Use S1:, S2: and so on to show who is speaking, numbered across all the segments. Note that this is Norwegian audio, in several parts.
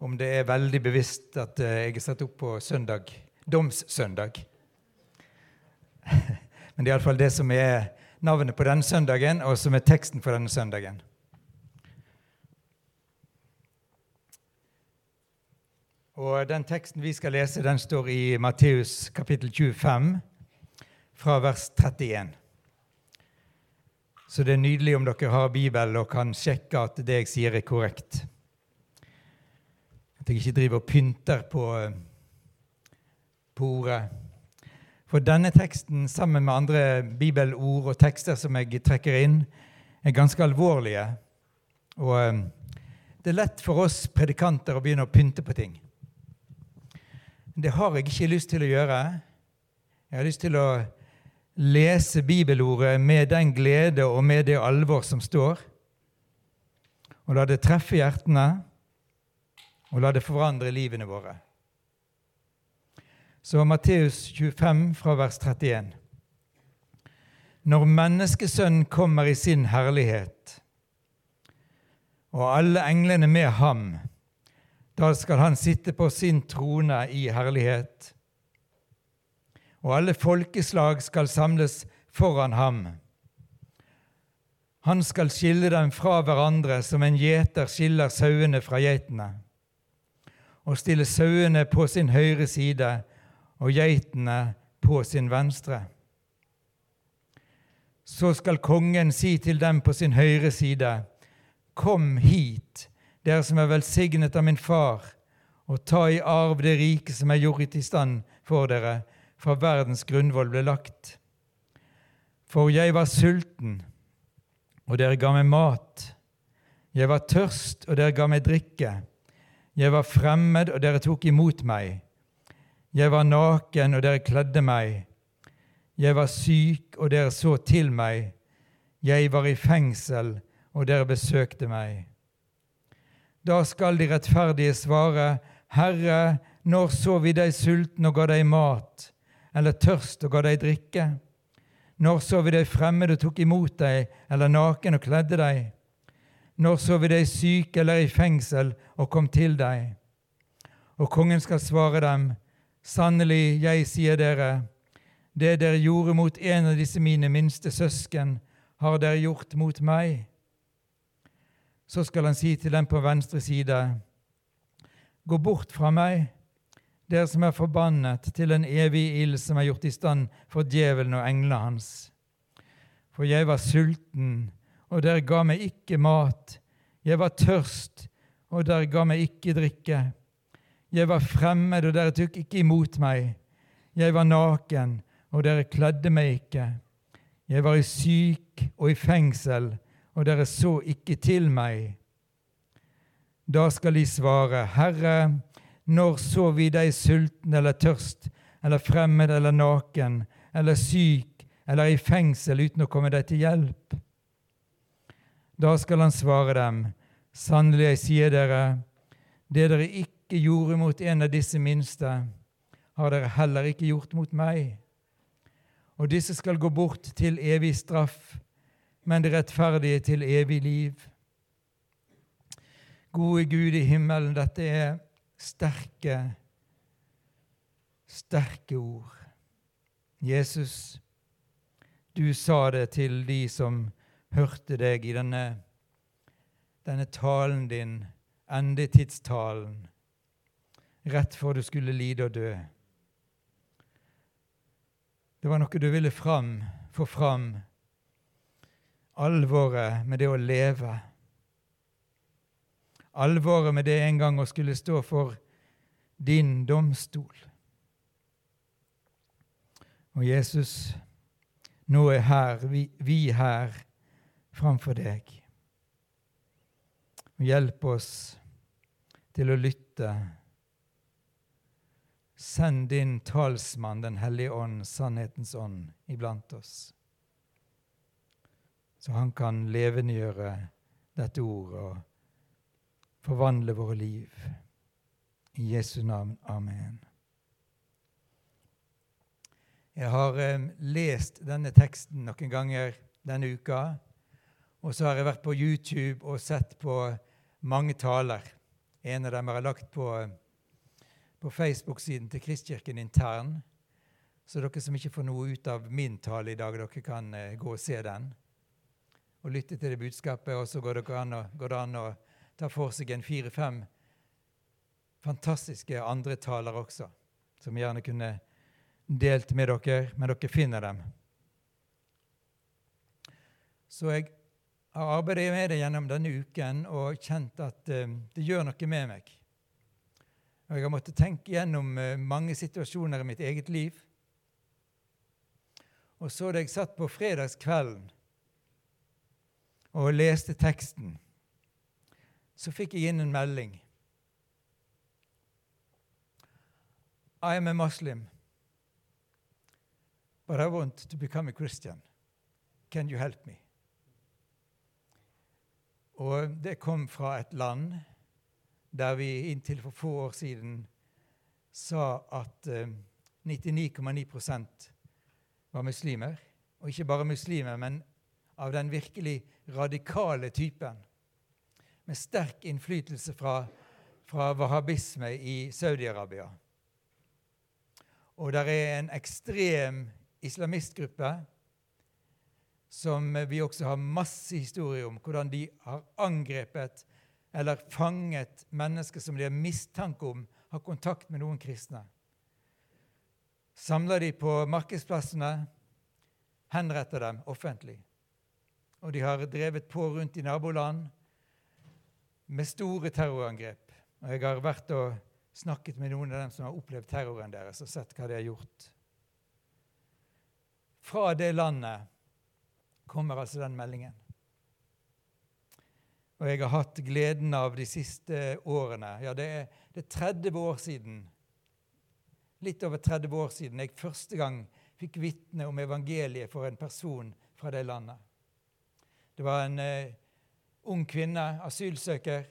S1: om det er veldig bevisst at eh, jeg er satt opp på søndag, domssøndag. Men det er iallfall det som er navnet på denne søndagen, og som er teksten for denne søndagen. Og Den teksten vi skal lese, den står i Matteus kapittel 25, fra vers 31. Så det er nydelig om dere har Bibel og kan sjekke at det jeg sier, er korrekt. At jeg ikke driver og pynter på, på ordet. For denne teksten, sammen med andre bibelord og tekster som jeg trekker inn, er ganske alvorlige. Og eh, det er lett for oss predikanter å begynne å pynte på ting. Det har jeg ikke lyst til å gjøre. Jeg har lyst til å lese bibelordet med den glede og med det alvor som står, og la det treffe hjertene, og la det forandre livene våre. Så Matteus 25 fra vers 31. Når Menneskesønnen kommer i sin herlighet, og alle englene med ham, da skal han sitte på sin trone i herlighet og alle folkeslag skal samles foran ham. Han skal skille dem fra hverandre som en gjeter skiller sauene fra geitene, og stille sauene på sin høyre side og geitene på sin venstre. Så skal kongen si til dem på sin høyre side, Kom hit, dere som er velsignet av min far, og ta i arv det rike som er gjort i stand for dere fra verdens grunnvoll ble lagt. For jeg var sulten, og dere ga meg mat. Jeg var tørst, og dere ga meg drikke. Jeg var fremmed, og dere tok imot meg. Jeg var naken, og dere kledde meg. Jeg var syk, og dere så til meg. Jeg var i fengsel, og dere besøkte meg. Da skal de rettferdige svare, Herre, når så vi deg sulten og ga deg mat? eller tørst og ga deg drikke? Når så vi deg fremmed og tok imot deg, eller naken og kledde deg? Når så vi deg syk eller i fengsel og kom til deg? Og kongen skal svare dem, sannelig, jeg sier dere, det dere gjorde mot en av disse mine minste søsken, har dere gjort mot meg. Så skal han si til dem på venstre side, gå bort fra meg dere som er forbannet til en evig ild som er gjort i stand for djevelen og englene hans. For jeg var sulten, og dere ga meg ikke mat. Jeg var tørst, og dere ga meg ikke drikke. Jeg var fremmed, og dere tok ikke imot meg. Jeg var naken, og dere kledde meg ikke. Jeg var i syk og i fengsel, og dere så ikke til meg. Da skal de svare, Herre, når så vi deg sulten eller tørst eller fremmed eller naken eller syk eller i fengsel uten å komme deg til hjelp? Da skal han svare dem, sannelig, jeg sier dere, det dere ikke gjorde mot en av disse minste, har dere heller ikke gjort mot meg. Og disse skal gå bort til evig straff, men de rettferdige til evig liv. Gode Gud i himmelen, dette er sterke, sterke ord. Jesus, du sa det til de som hørte deg i denne, denne talen din, endetidstalen, rett før du skulle lide og dø. Det var noe du ville fram, få fram, alvoret med det å leve alvoret med det en gang å skulle stå for din domstol. Og Jesus, nå er her, vi, vi her framfor deg. Og hjelp oss til å lytte, Send din talsmann, Den hellige ånd, sannhetens ånd, iblant oss. Så han kan levendegjøre dette ordet og forvandle våre liv. I Jesu navn. Amen. Jeg har eh, lest denne teksten noen ganger denne uka. Og så har jeg vært på YouTube og sett på mange taler. En av dem har jeg lagt på, på Facebook-siden til Kristkirken intern. Så dere som ikke får noe ut av min tale i dag, dere kan eh, gå og se den. Og lytte til det budskapet. Og så går, an å, går det an å ta for seg en fire-fem fantastiske andre taler også, som gjerne kunne delt med dere, men dere finner dem. Så jeg har arbeidet med det gjennom denne uken og kjent at uh, det gjør noe med meg. Og jeg har måttet tenke gjennom uh, mange situasjoner i mitt eget liv. Og så da jeg satt på fredagskvelden og leste teksten, så fikk jeg inn en melding. I am a Muslim but I want to become a Christian. Can you help me? Og det kom fra et land der vi inntil for få år siden sa at eh, 99,9% var muslimer. Og ikke bare muslimer, men av den virkelig radikale typen. Med sterk innflytelse fra, fra wahhabisme i Saudi-Arabia. Og det er en ekstrem islamistgruppe som vi også har masse historier om, hvordan de har angrepet eller fanget mennesker som de har mistanke om har kontakt med noen kristne. Samler de på markedsplassene, henretter dem offentlig. Og de har drevet på rundt i naboland med store terrorangrep. Og jeg har vært og snakket med noen av dem som har opplevd terroren deres, og sett hva de har gjort. Fra det landet kommer altså den meldingen. Og jeg har hatt gleden av de siste årene Ja, det er, det er 30 år siden, litt over 30 år siden, jeg første gang fikk vitne om evangeliet for en person fra det landet. Det var en eh, ung kvinne, asylsøker,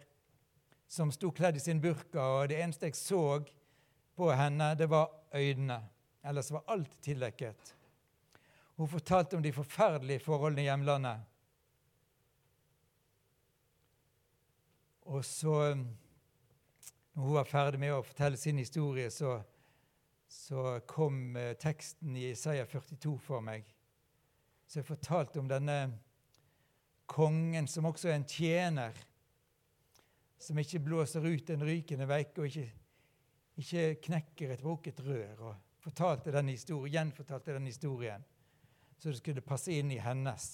S1: som sto kledd i sin burka, og det eneste jeg så på henne, det var øynene. Ellers var alt tildekket. Hun fortalte om de forferdelige forholdene i hjemlandet. Og så, når hun var ferdig med å fortelle sin historie, så, så kom eh, teksten i Isaiah 42 for meg. Så jeg fortalte om denne kongen som også er en tjener, som ikke blåser ut en rykende veike og ikke, ikke knekker et brukket rør. Og fortalte den historien, gjenfortalte den historien så det skulle passe inn i hennes.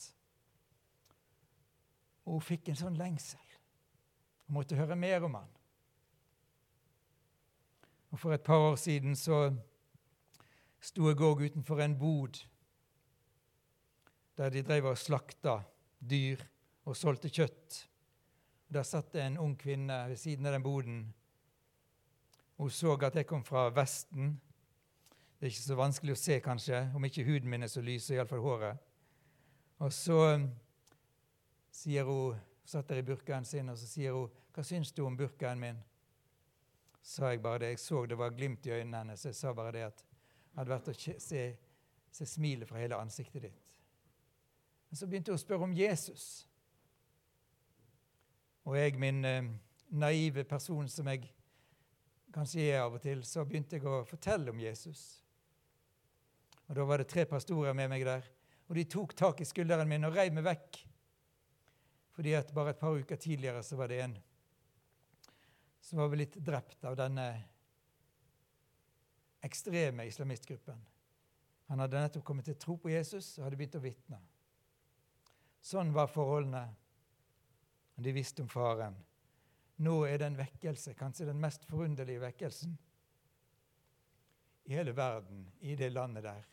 S1: Og hun fikk en sånn lengsel. Hun måtte høre mer om han. Og For et par år siden så sto jeg òg utenfor en bod der de drev og slakta dyr og solgte kjøtt. Der satt det en ung kvinne ved siden av den boden. Hun så at jeg kom fra Vesten, det er ikke så vanskelig å se, kanskje, om ikke huden min er så lys, så iallfall håret. Og så um, sier hun, satt der i burkaen sin, og så sier hun, 'Hva syns du om burkaen min?' sa jeg bare det. Jeg så det var glimt i øynene hennes. Jeg sa bare det at jeg hadde vært å se, se smilet fra hele ansiktet ditt. Men så begynte hun å spørre om Jesus. Og jeg, min eh, naive person som jeg kanskje er av og til, så begynte jeg å fortelle om Jesus. Og Da var det tre pastorer med meg der. Og de tok tak i skulderen min og reiv meg vekk. Fordi at bare et par uker tidligere så var det en som var blitt drept av denne ekstreme islamistgruppen. Han hadde nettopp kommet til tro på Jesus og hadde begynt å vitne. Sånn var forholdene. De visste om faren. Nå er det en vekkelse, kanskje den mest forunderlige vekkelsen i hele verden, i det landet der.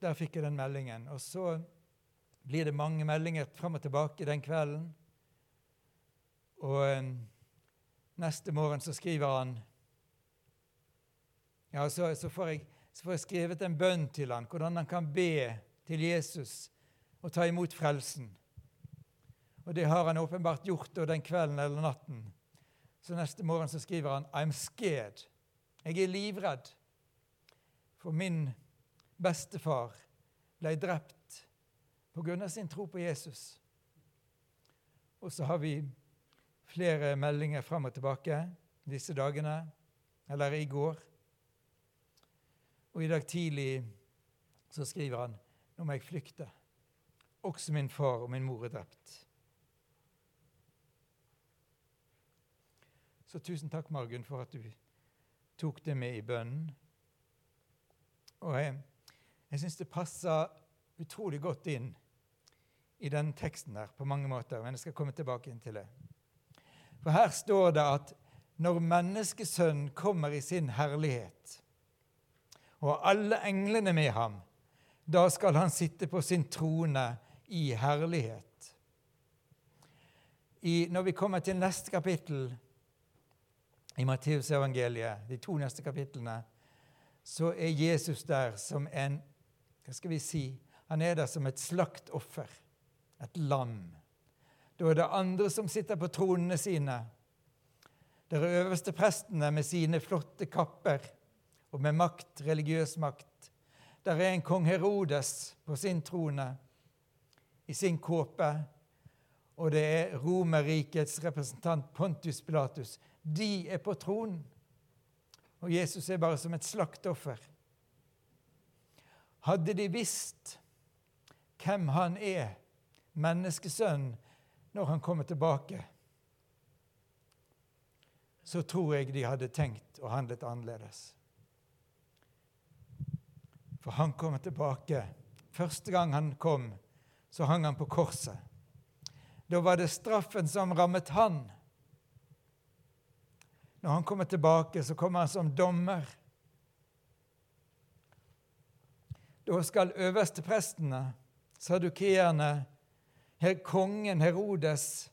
S1: Der fikk jeg den meldingen. Og så blir det mange meldinger fram og tilbake den kvelden. Og um, neste morgen så skriver han ja, så, så, får jeg, så, får jeg, skrevet en bønn til han, hvordan han kan be til Jesus og ta imot frelsen. Og det har han åpenbart gjort den kvelden eller natten. Så neste morgen så skriver han 'I'm scared'. Jeg er livredd. For min bestefar ble drept av sin tro på Jesus. Og så har vi flere meldinger fram og tilbake disse dagene, eller i går. Og i dag tidlig så skriver han nå må jeg flykte. Også min far og min mor er drept. Så tusen takk, Margunn, for at du tok det med i bønnen. Og jeg, jeg syns det passer utrolig godt inn i den teksten der på mange måter, men jeg skal komme tilbake inn til det. For her står det at når menneskesønnen kommer i sin herlighet, og alle englene med ham, da skal han sitte på sin trone i herlighet. I, når vi kommer til neste kapittel, i Matteusevangeliet, de to neste kapitlene, så er Jesus der som en Hva skal vi si? Han er der som et slaktoffer, et lam. Da er det andre som sitter på tronene sine. Der er øverste prestene med sine flotte kapper og med makt, religiøs makt. Der er en kong Herodes på sin trone, i sin kåpe. Og det er Romerrikets representant Pontus Pilatus de er på tronen. Og Jesus er bare som et slaktoffer. Hadde de visst hvem han er, menneskesønnen, når han kommer tilbake, så tror jeg de hadde tenkt og handlet annerledes. For han kommer tilbake. Første gang han kom, så hang han på korset. Da var det straffen som rammet han. Når han kommer tilbake, så kommer han som dommer. Da skal øversteprestene, sadukeerne, her kongen Herodes,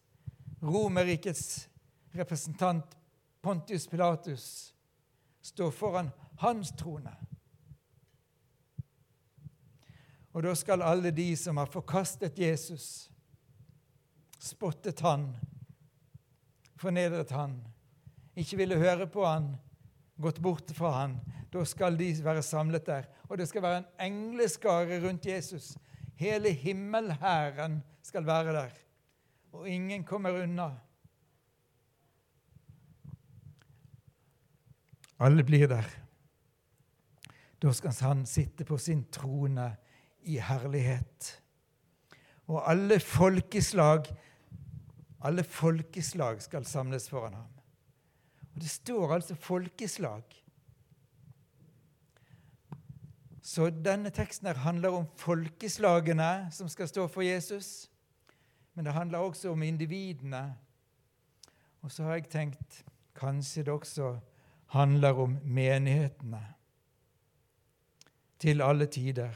S1: Romerrikets representant Pontius Pilatus, stå foran hans trone. Og da skal alle de som har forkastet Jesus, spottet han, fornedret han, ikke ville høre på han, gått bort fra han, da skal de være samlet der. Og det skal være en engleskare rundt Jesus. Hele himmelhæren skal være der. Og ingen kommer unna. Alle blir der. Da skal han sitte på sin trone i herlighet. Og alle folkeslag, alle folkeslag skal samles foran ham. Og det står altså folkeslag. Så denne teksten her handler om folkeslagene som skal stå for Jesus. Men det handler også om individene. Og så har jeg tenkt kanskje det også handler om menighetene. Til alle tider.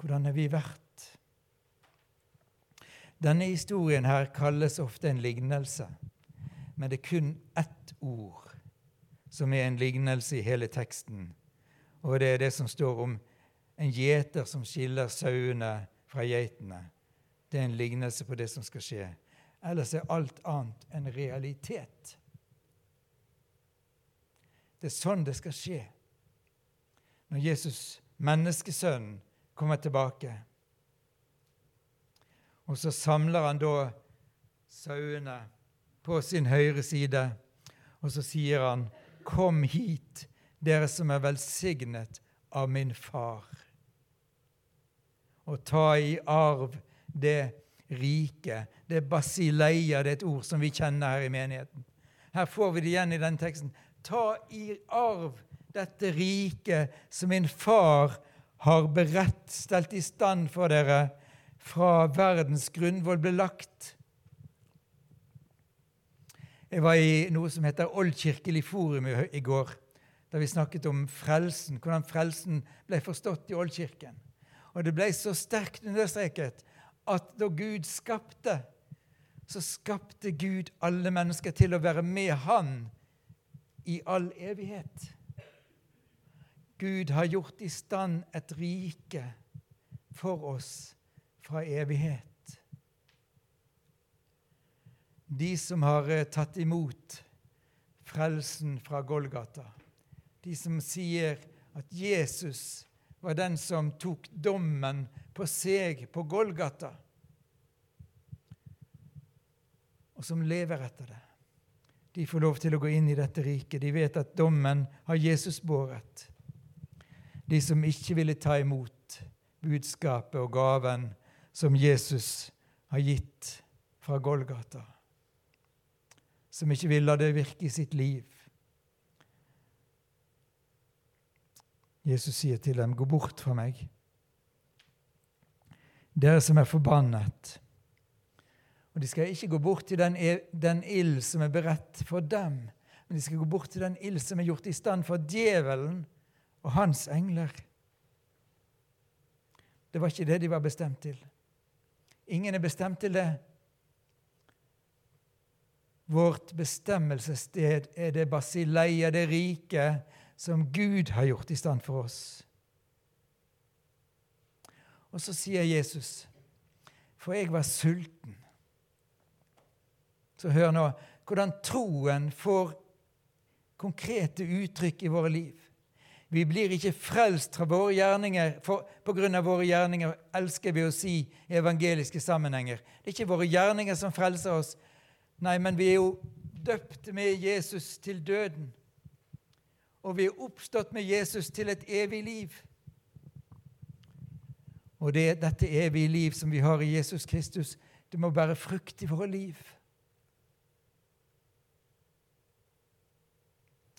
S1: Hvordan har vi vært? Denne historien her kalles ofte en lignelse men det er kun ett ord som er en lignelse i hele teksten. Og det er det som står om en gjeter som skiller sauene fra geitene. Det er en lignelse på det som skal skje. Ellers er alt annet en realitet. Det er sånn det skal skje når Jesus, menneskesønnen, kommer tilbake. Og så samler han da sauene på sin høyre side. Og så sier han, 'Kom hit, dere som er velsignet av min far.' Og ta i arv det rike. Det basileia, det er et ord som vi kjenner her i menigheten. Her får vi det igjen i den teksten. Ta i arv dette riket som min far har beredt, stelt i stand for dere fra verdens grunnvoll ble lagt. Jeg var i noe som heter Oldkirkelig forum i, i går, da vi snakket om frelsen, hvordan frelsen ble forstått i Oldkirken. Og det ble så sterkt understreket at da Gud skapte, så skapte Gud alle mennesker til å være med Han i all evighet. Gud har gjort i stand et rike for oss fra evighet. De som har eh, tatt imot frelsen fra Golgata, de som sier at Jesus var den som tok dommen på seg på Golgata, og som lever etter det. De får lov til å gå inn i dette riket. De vet at dommen har Jesus båret. De som ikke ville ta imot budskapet og gaven som Jesus har gitt fra Golgata. Som ikke vil la det virke i sitt liv. Jesus sier til dem, 'Gå bort fra meg, dere som er forbannet.' Og de skal ikke gå bort til den, e, den ild som er beredt for dem, men de skal gå bort til den ild som er gjort i stand for djevelen og hans engler. Det var ikke det de var bestemt til. Ingen er bestemt til det. Vårt bestemmelsessted er det basileia, det rike, som Gud har gjort i stand for oss. Og så sier Jesus, for jeg var sulten. Så hør nå hvordan troen får konkrete uttrykk i våre liv. Vi blir ikke frelst fra våre gjerninger. For, på grunn av våre gjerninger elsker vi å si evangeliske sammenhenger. Det er ikke våre gjerninger som frelser oss. Nei, men vi er jo døpt med Jesus til døden. Og vi er oppstått med Jesus til et evig liv. Og det dette evige liv som vi har i Jesus Kristus, det må bære frukt i våre liv.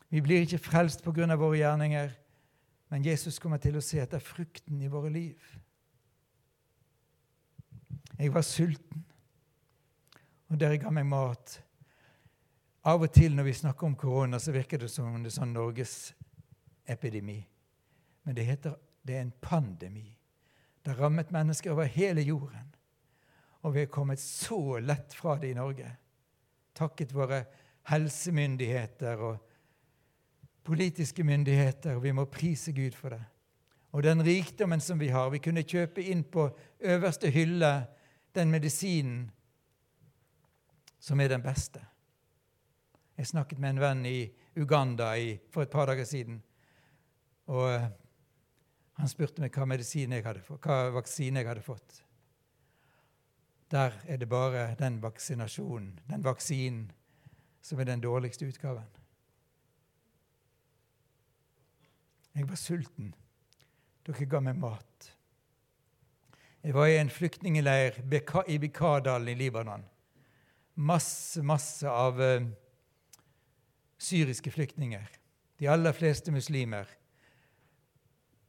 S1: Vi blir ikke frelst pga. våre gjerninger, men Jesus kommer til å se etter frukten i våre liv. Jeg var sulten, og dere ga meg mat. Av og til når vi snakker om korona, så virker det som om det er sånn norgesepidemi. Men det heter det er en pandemi. Det har rammet mennesker over hele jorden. Og vi er kommet så lett fra det i Norge, takket våre helsemyndigheter og politiske myndigheter. Vi må prise Gud for det. Og den rikdommen som vi har. Vi kunne kjøpe inn på øverste hylle den medisinen som er den beste. Jeg snakket med en venn i Uganda i, for et par dager siden. Og uh, han spurte meg hva medisin jeg hadde fått, hva vaksine jeg hadde fått. Der er det bare den vaksinasjonen, den vaksinen, som er den dårligste utgaven. Jeg var sulten. Dere ga meg mat. Jeg var i en flyktningleir i Bikardalen i Libanon. Masse, masse av uh, syriske flyktninger. De aller fleste muslimer.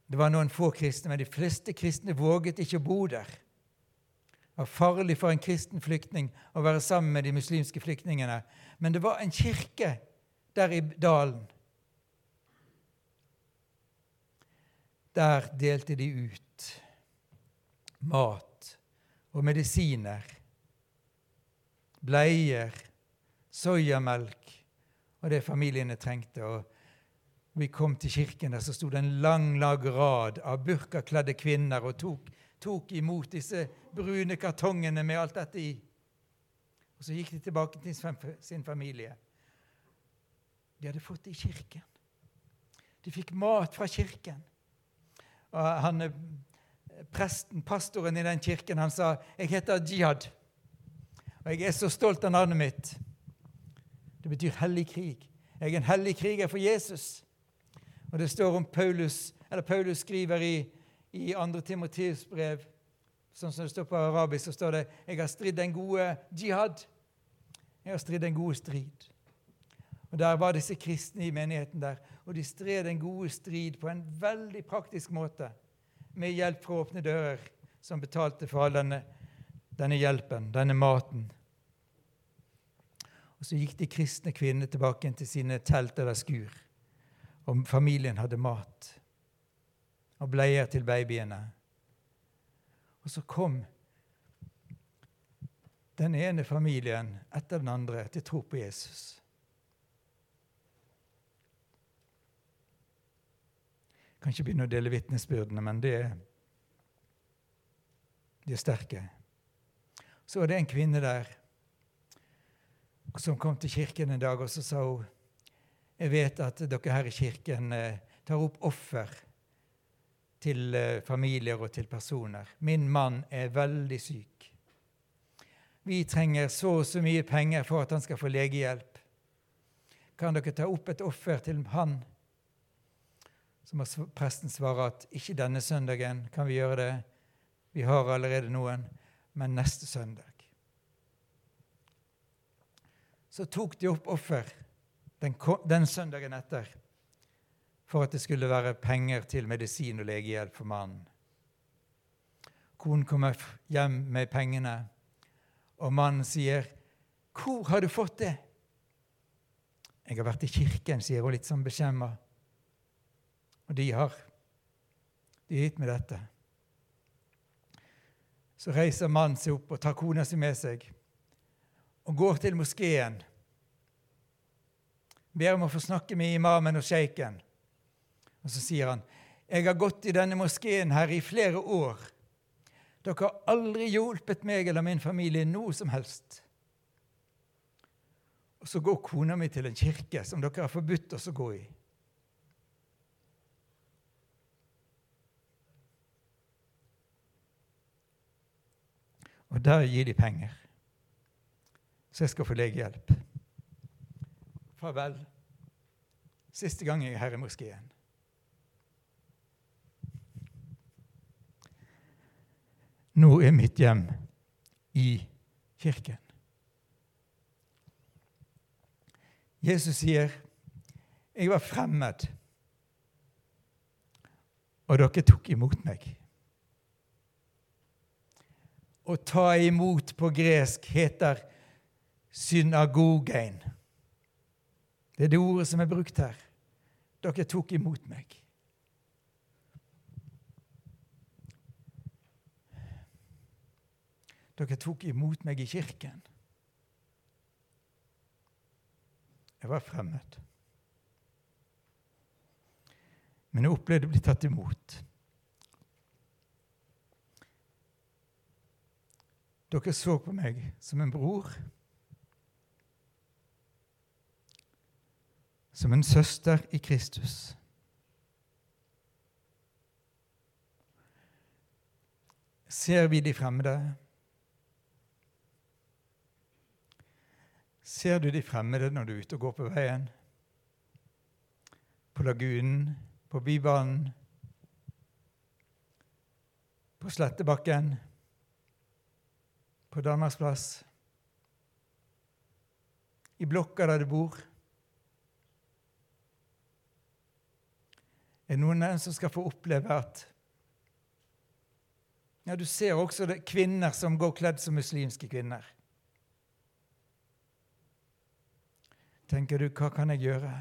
S1: Det var noen få kristne, men de fleste kristne våget ikke å bo der. Det var farlig for en kristen flyktning å være sammen med de muslimske flyktningene. Men det var en kirke der i dalen. Der delte de ut mat og medisiner, bleier, soyamelk og det familiene trengte. Og vi kom til kirken, der så sto det en lang, lag rad av burkakledde kvinner og tok, tok imot disse brune kartongene med alt dette i. Og så gikk de tilbake til sin familie. De hadde fått det i kirken. De fikk mat fra kirken. Og han, presten, Pastoren i den kirken han sa 'Jeg heter Jihad, og jeg er så stolt av navnet mitt.' Det betyr hellig krig. Jeg er en hellig kriger for Jesus. Og det står om Paulus, eller Paulus skriver i, i 2. Timoteus brev, sånn som det står på arabisk, så står det 'Jeg har stridd den gode jihad'. Jeg har stridd den gode strid. Og Der var disse kristne i menigheten der, og de stred den gode strid på en veldig praktisk måte, med hjelp fra Åpne dører, som betalte for all denne, denne hjelpen, denne maten. Og Så gikk de kristne kvinnene tilbake til sine telt eller skur. Og familien hadde mat og bleier til babyene. Og så kom den ene familien etter den andre til tro på Jesus. Jeg Kan ikke begynne å dele vitnesbyrdene, men det, de er sterke. Så var det en kvinne der som kom til kirken en dag, og så sa hun jeg vet at dere her i kirken eh, tar opp offer til eh, familier og til personer. Min mann er veldig syk. Vi trenger så og så mye penger for at han skal få legehjelp. Kan dere ta opp et offer til han? Så må presten svare at ikke denne søndagen kan vi gjøre det. Vi har allerede noen, men neste søndag. Så tok de opp offer den, den søndagen etter for at det skulle være penger til medisin og legehjelp for mannen. Konen kommer hjem med pengene, og mannen sier, 'Hvor har du fått det?' 'Jeg har vært i kirken', sier hun litt sånn beskjemma. Og de har de har gitt meg dette. Så reiser mannen seg opp og tar kona si med seg og går til moskeen. Ber om å få snakke med imamen og sjeiken. Og så sier han, 'Jeg har gått i denne moskeen her i flere år.' 'Dere har aldri hjulpet meg eller min familie noe som helst.' Og så går kona mi til en kirke som dere har forbudt oss å gå i. Og der gir de penger, så jeg skal få legehjelp. Farvel. Siste gang jeg er her i moskeen. Nå er mitt hjem i kirken. Jesus sier, 'Jeg var fremmed, og dere tok imot meg.' Å ta imot på gresk heter synagogein. Det er det ordet som er brukt her. Dere tok imot meg. Dere tok imot meg i kirken. Jeg var fremmed. Men jeg opplevde å bli tatt imot. Dere så på meg som en bror, som en søster i Kristus. Ser vi de fremmede? Ser du de fremmede når du er ute og går på veien? På lagunen, på Bybanen, på Slettebakken, på Danmarksplass, i blokka der du bor? Er det noen av dem som skal få oppleve at ja, Du ser også det, kvinner som går kledd som muslimske kvinner. tenker du, hva kan jeg gjøre?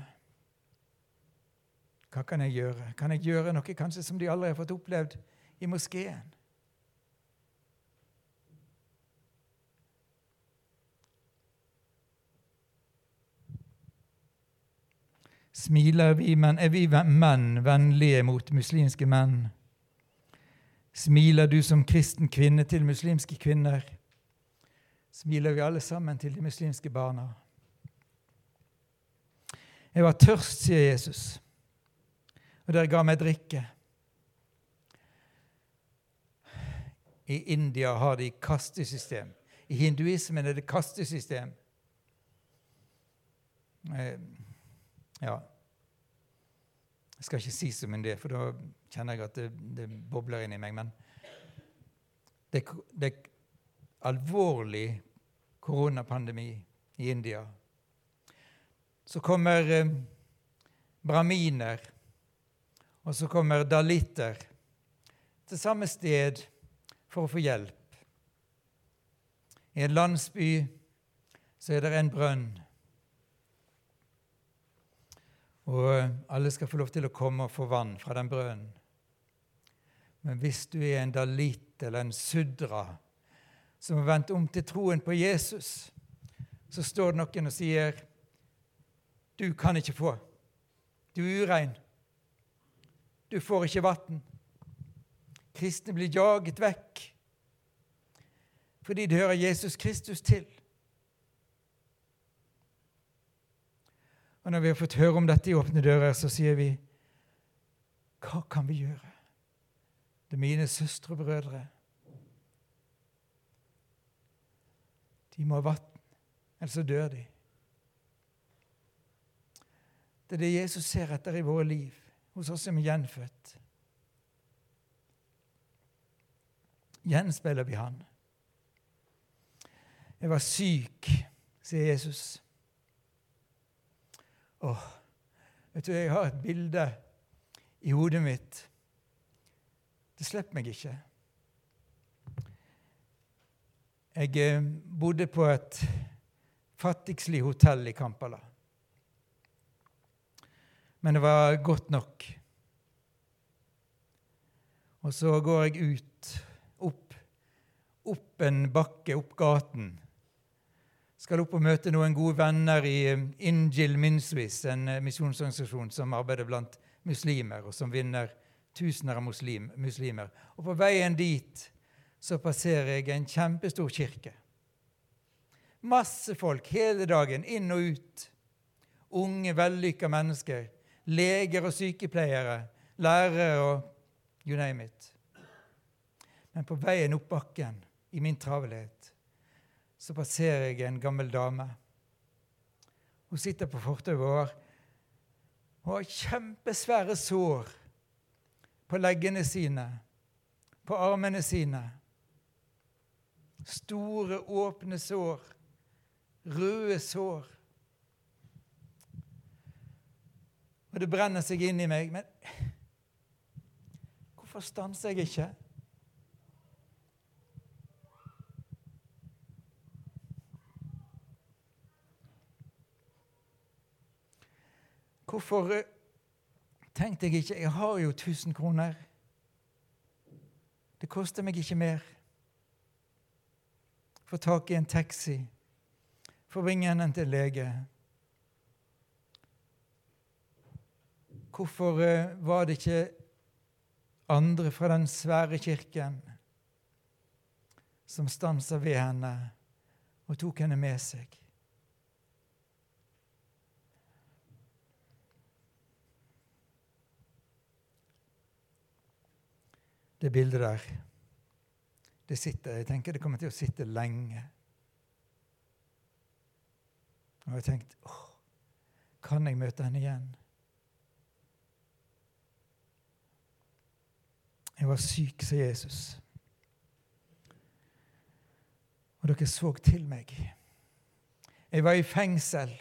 S1: Hva kan jeg gjøre? Kan jeg gjøre noe kanskje som de aldri har fått opplevd i moskeen? Smiler vi, menn? er vi menn vennlige mot muslimske menn? Smiler du som kristen kvinne til muslimske kvinner? Smiler vi alle sammen til de muslimske barna? Jeg var tørst, sier Jesus, og dere ga meg drikke. I India har de kastesystem. I hinduismen er det kastesystem. Eh, ja Jeg skal ikke si så mye om det, for da kjenner jeg at det, det bobler i meg. Men det, det er alvorlig koronapandemi i India. Så kommer eh, braminer, og så kommer daliter til samme sted for å få hjelp. I en landsby så er det en brønn. Og alle skal få lov til å komme og få vann fra den brønnen. Men hvis du er en dalit eller en sudra som har vendt om til troen på Jesus, så står det noen og sier du kan ikke få. Du er urein. Du får ikke vann. Kristne blir jaget vekk fordi de hører Jesus Kristus til. Og når vi har fått høre om dette i Åpne dører, så sier vi hva kan vi gjøre? Det er mine søstre og brødre. De må ha vann, ellers så dør de. Det er det Jesus ser etter i våre liv, hos oss som er gjenfødt. Gjenspeiler vi Han? Jeg var syk, sier Jesus. Åh, vet du, jeg har et bilde i hodet mitt. Det slipper meg ikke. Jeg eh, bodde på et fattigslig hotell i Kampala. Men det var godt nok. Og så går jeg ut, opp, opp en bakke, opp gaten. Skal opp og møte noen gode venner i eh, Injil Minswis, en eh, misjonsorganisasjon som arbeider blant muslimer, og som vinner tusener av muslim, muslimer. Og på veien dit så passerer jeg en kjempestor kirke. Masse folk hele dagen, inn og ut. Unge, vellykka mennesker. Leger og sykepleiere. Lærere og you name it. Men på veien opp bakken, i min travelhet, så passerer jeg en gammel dame. Hun sitter på fortauet og har kjempesvære sår på leggene sine, på armene sine. Store, åpne sår. Røde sår. Og det brenner seg inn i meg. Men hvorfor stanser jeg ikke? Hvorfor eh, tenkte jeg ikke Jeg har jo 1000 kroner. Det koster meg ikke mer. Få tak i en taxi. Få bringe henne til lege. Hvorfor eh, var det ikke andre fra den svære kirken som stansa ved henne og tok henne med seg? Det bildet der. Det sitter, Jeg tenker det kommer til å sitte lenge. Og jeg tenkte åh, kan jeg møte henne igjen? Jeg var syk, sa Jesus. Og dere så til meg. Jeg var i fengsel.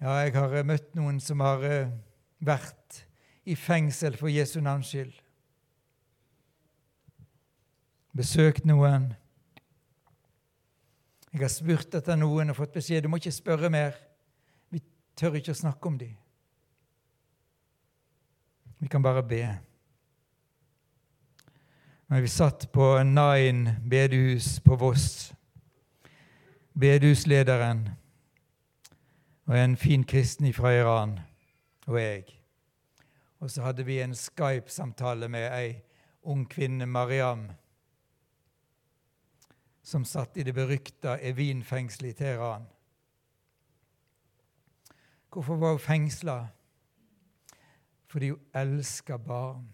S1: Ja, jeg har møtt noen som har eh, vært i fengsel for Jesu navns skyld besøkt noen. Jeg har spurt etter noen og fått beskjed du må ikke spørre mer. Vi tør ikke å snakke om dem. Vi kan bare be. Men vi satt på Nine bedehus på Voss. Bedehuslederen og en fin kristen fra Iran og jeg. Og så hadde vi en Skype-samtale med ei ung kvinne, Mariam som satt i det berykta Evin-fengselet i Teheran. Hvorfor var hun fengsla? Fordi hun elska barn.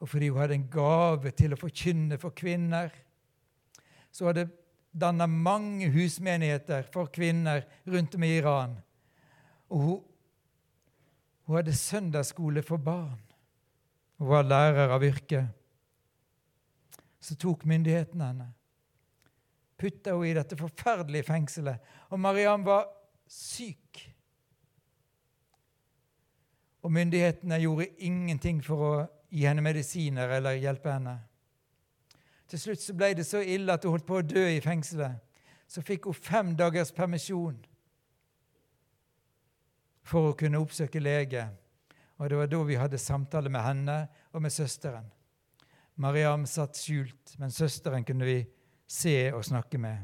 S1: Og fordi hun hadde en gave til å forkynne for kvinner. Så hadde danna mange husmenigheter for kvinner rundt om i Iran. Og hun, hun hadde søndagsskole for barn. Hun var lærer av yrke. Så tok myndighetene henne putta hun i dette forferdelige fengselet. Og Mariam var syk. Og myndighetene gjorde ingenting for å gi henne medisiner eller hjelpe henne. Til slutt så ble det så ille at hun holdt på å dø i fengselet. Så fikk hun fem dagers permisjon for å kunne oppsøke lege. Og Det var da vi hadde samtale med henne og med søsteren. Mariam satt skjult, men søsteren kunne vi se og snakke med.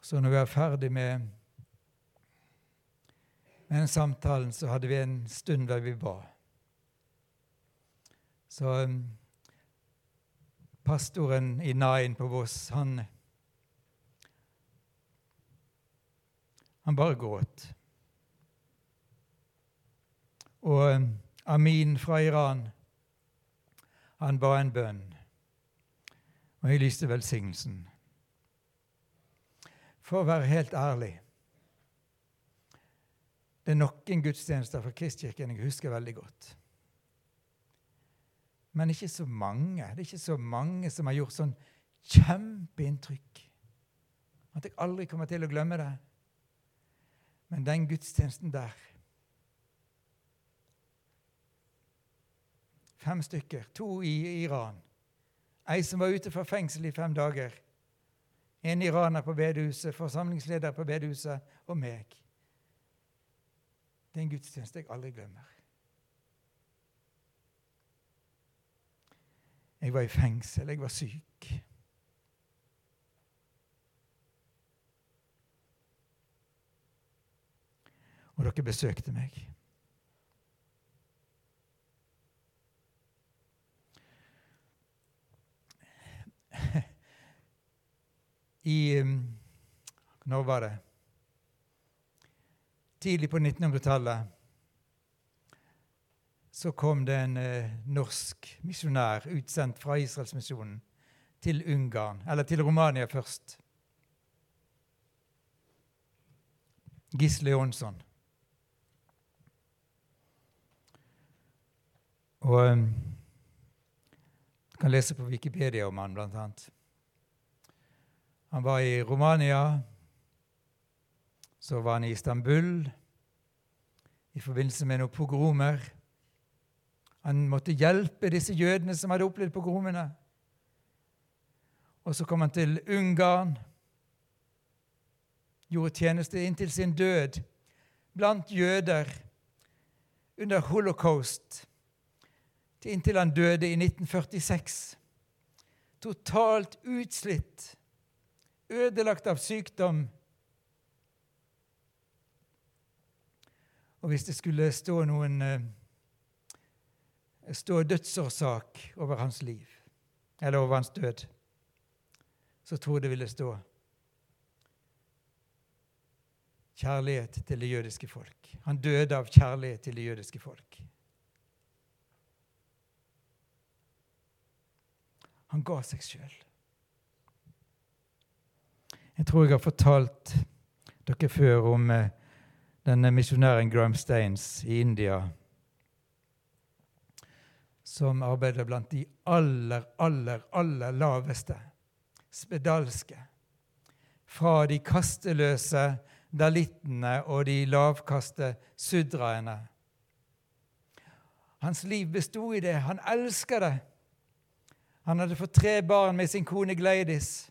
S1: Så når vi er ferdig med Med den samtalen så hadde vi en stund der vi ba. Så um, pastoren i Nain på Voss, han Han bare gråt. Og um, Amin fra Iran, han ba en bønn, og jeg lyste velsignelsen. For å være helt ærlig Det er noen gudstjenester fra Kristkirken jeg husker veldig godt. Men ikke så mange. Det er ikke så mange som har gjort sånn kjempeinntrykk at jeg aldri kommer til å glemme det. Men den gudstjenesten der Fem stykker. To i Iran. Ei som var ute fra fengsel i fem dager. En iraner på bedehuset, forsamlingsleder på bedehuset, og meg. Det er en gudstjeneste jeg aldri glemmer. Jeg var i fengsel, jeg var syk. Og dere besøkte meg. I um, Når var det? Tidlig på 1900-tallet så kom det en eh, norsk misjonær utsendt fra Israelsmisjonen til Ungarn, eller til Romania først. Gisle Jonsson. Og um, kan lese på Wikipedia om han, blant annet. Han var i Romania, så var han i Istanbul i forbindelse med noen pogromer. Han måtte hjelpe disse jødene som hadde opplevd pogromene. Og så kom han til Ungarn, gjorde tjeneste inntil sin død blant jøder under holocaust, inntil han døde i 1946. Totalt utslitt ødelagt av sykdom. Og hvis det skulle stå noen eh, stå dødsårsak over hans liv, eller over hans død, så tror jeg det ville stå kjærlighet til det jødiske folk. Han døde av kjærlighet til det jødiske folk. Han ga seg sjøl. Jeg tror jeg har fortalt dere før om eh, denne misjonæren Graham Staines i India, som arbeider blant de aller, aller, aller laveste, spedalske. Fra de kasteløse dalittene og de lavkaste sudraene. Hans liv besto i det. Han elsker det. Han hadde fått tre barn med sin kone Gleidis.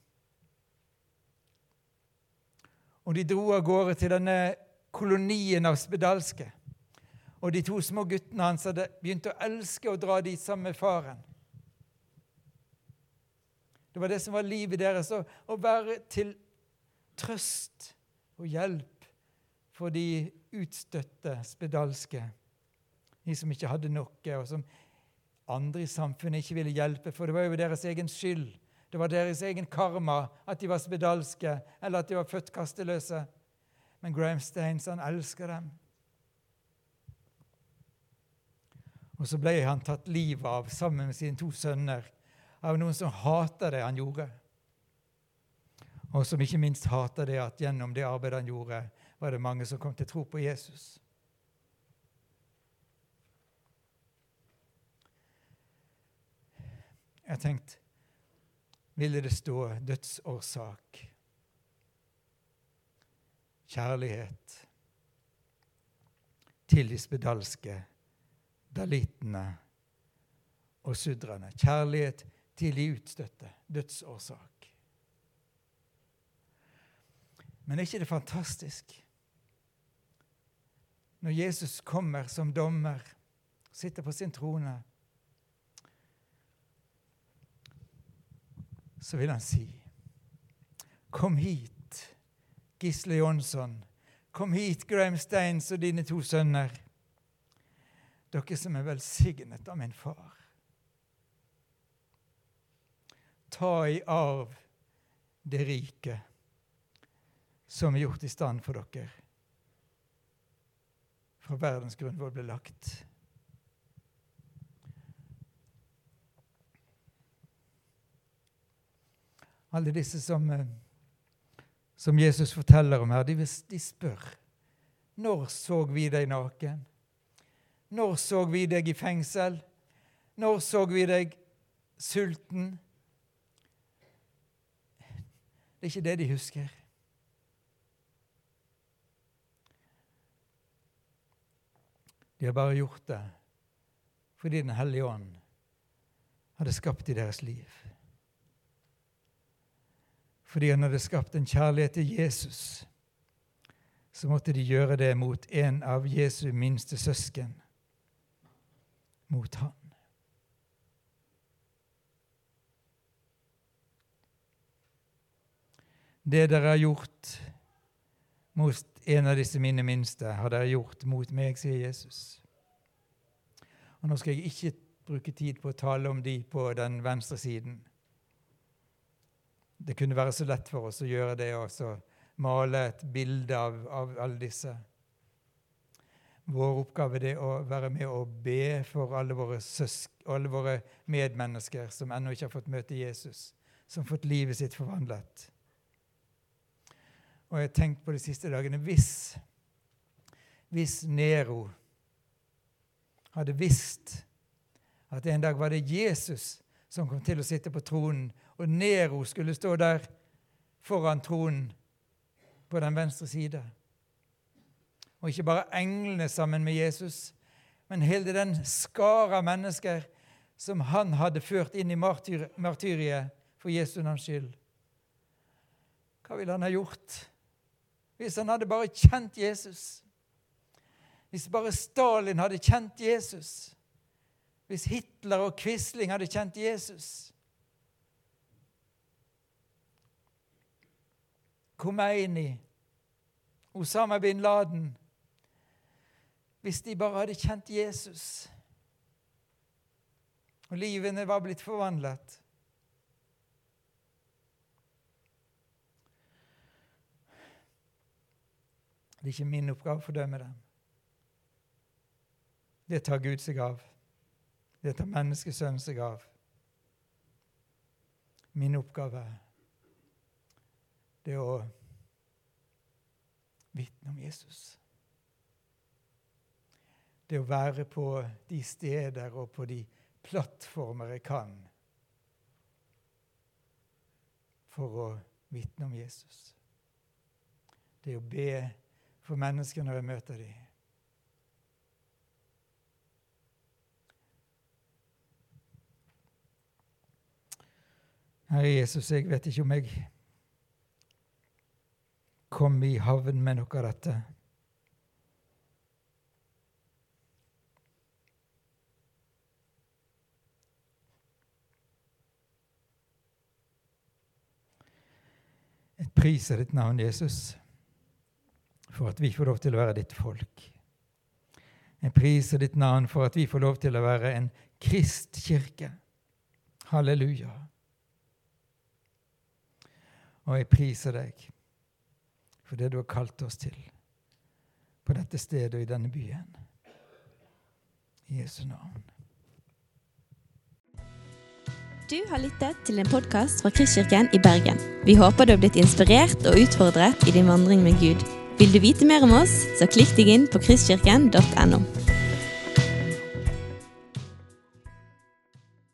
S1: Og de dro av gårde til denne kolonien av spedalske. Og de to små guttene hans hadde begynt å elske å dra dit sammen med faren. Det var det som var livet deres, å være til trøst og hjelp for de utstøtte spedalske, de som ikke hadde noe, og som andre i samfunnet ikke ville hjelpe, for det var jo deres egen skyld det var deres egen karma at de var spedalske, eller at de var født kasteløse. Men Graham Staines han elsker dem. Og så ble han tatt livet av sammen med sine to sønner av noen som hater det han gjorde. Og som ikke minst hater det at gjennom det arbeidet han gjorde, var det mange som kom til tro på Jesus. Jeg tenkte ville det stå dødsårsak. Kjærlighet til de spedalske, dalitene og sudrene. Kjærlighet til de utstøtte. Dødsårsak. Men er ikke det fantastisk? Når Jesus kommer som dommer, sitter på sin trone så vil han si Kom hit, Gisle Jonsson. Kom hit, Graham Steins og dine to sønner, dere som er velsignet av min far. Ta i arv det rike som er gjort i stand for dere fra verdens grunnvoll ble lagt. Alle disse som, eh, som Jesus forteller om her, de, de spør når så vi deg naken? Når så vi deg i fengsel? Når så vi deg sulten? Det er ikke det de husker. De har bare gjort det fordi Den hellige ånd hadde skapt i deres liv. Fordi han hadde skapt en kjærlighet til Jesus, så måtte de gjøre det mot en av Jesu minste søsken, mot han. Det dere har gjort mot en av disse mine minste har dere gjort mot meg, sier Jesus. Og Nå skal jeg ikke bruke tid på å tale om de på den venstre siden. Det kunne være så lett for oss å gjøre det og male et bilde av, av alle disse. Vår oppgave er å være med og be for alle våre, søsk, alle våre medmennesker som ennå ikke har fått møte Jesus, som har fått livet sitt forvandlet. Og jeg har tenkt på de siste dagene Hvis, hvis Nero hadde visst at en dag var det Jesus som kom til å sitte på tronen, og Nero skulle stå der foran tronen på den venstre side. Og ikke bare englene sammen med Jesus, men hele den skare av mennesker som han hadde ført inn i martyr martyriet for Jesu navns skyld. Hva ville han ha gjort? Hvis han hadde bare kjent Jesus. Hvis bare Stalin hadde kjent Jesus. Hvis Hitler og Quisling hadde kjent Jesus. Khomeini, Osama bin Laden Hvis de bare hadde kjent Jesus, og livene var blitt forvandlet Det er ikke min oppgave å fordømme dem. Det tar Gud seg av. Det tar menneskesønnen seg av. Min oppgave det er å vitne om Jesus. Det å være på de steder og på de plattformer jeg kan for å vitne om Jesus. Det å be for mennesker når jeg møter dem. Herre Jesus, jeg vet ikke om jeg kom i havn med noe av dette. Et pris er ditt navn, Jesus for at vi får lov til å være ditt folk. Jeg priser ditt navn for at vi får lov til å være en kristkirke. Halleluja. Og jeg priser deg for det du har kalt oss til på dette stedet og i denne byen. I Jesu navn.
S2: Du har lyttet til en podkast fra Kristkirken i Bergen. Vi håper du har blitt inspirert og utfordret i din vandring med Gud. Vil du vite mer om oss, så klikk deg inn på kristkirken.no.